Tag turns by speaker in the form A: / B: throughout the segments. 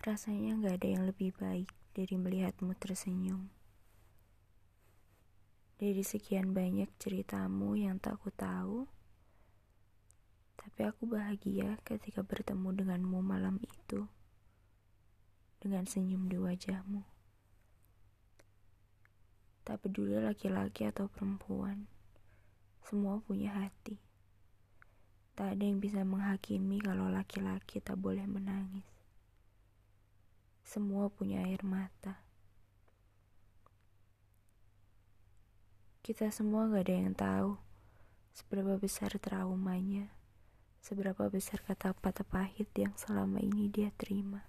A: Rasanya gak ada yang lebih baik dari melihatmu tersenyum. Dari sekian banyak ceritamu yang tak ku tahu, tapi aku bahagia ketika bertemu denganmu malam itu, dengan senyum di wajahmu. Tak peduli laki-laki atau perempuan, semua punya hati. Tak ada yang bisa menghakimi kalau laki-laki tak boleh menangis. Semua punya air mata. Kita semua gak ada yang tahu seberapa besar traumanya, seberapa besar kata patah pahit yang selama ini dia terima,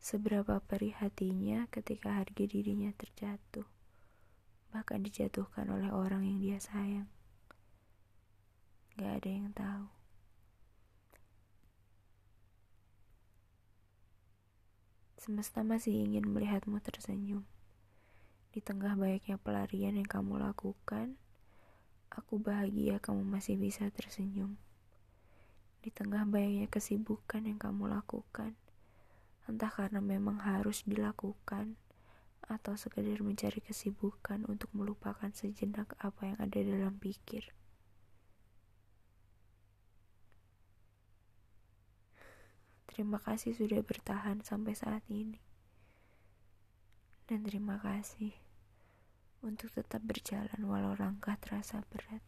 A: seberapa perih hatinya ketika harga dirinya terjatuh, bahkan dijatuhkan oleh orang yang dia sayang. Gak ada yang tahu. Semesta masih ingin melihatmu tersenyum. Di tengah banyaknya pelarian yang kamu lakukan, aku bahagia kamu masih bisa tersenyum. Di tengah banyaknya kesibukan yang kamu lakukan, entah karena memang harus dilakukan atau sekedar mencari kesibukan untuk melupakan sejenak apa yang ada dalam pikir. Terima kasih sudah bertahan sampai saat ini. Dan terima kasih untuk tetap berjalan walau langkah terasa berat.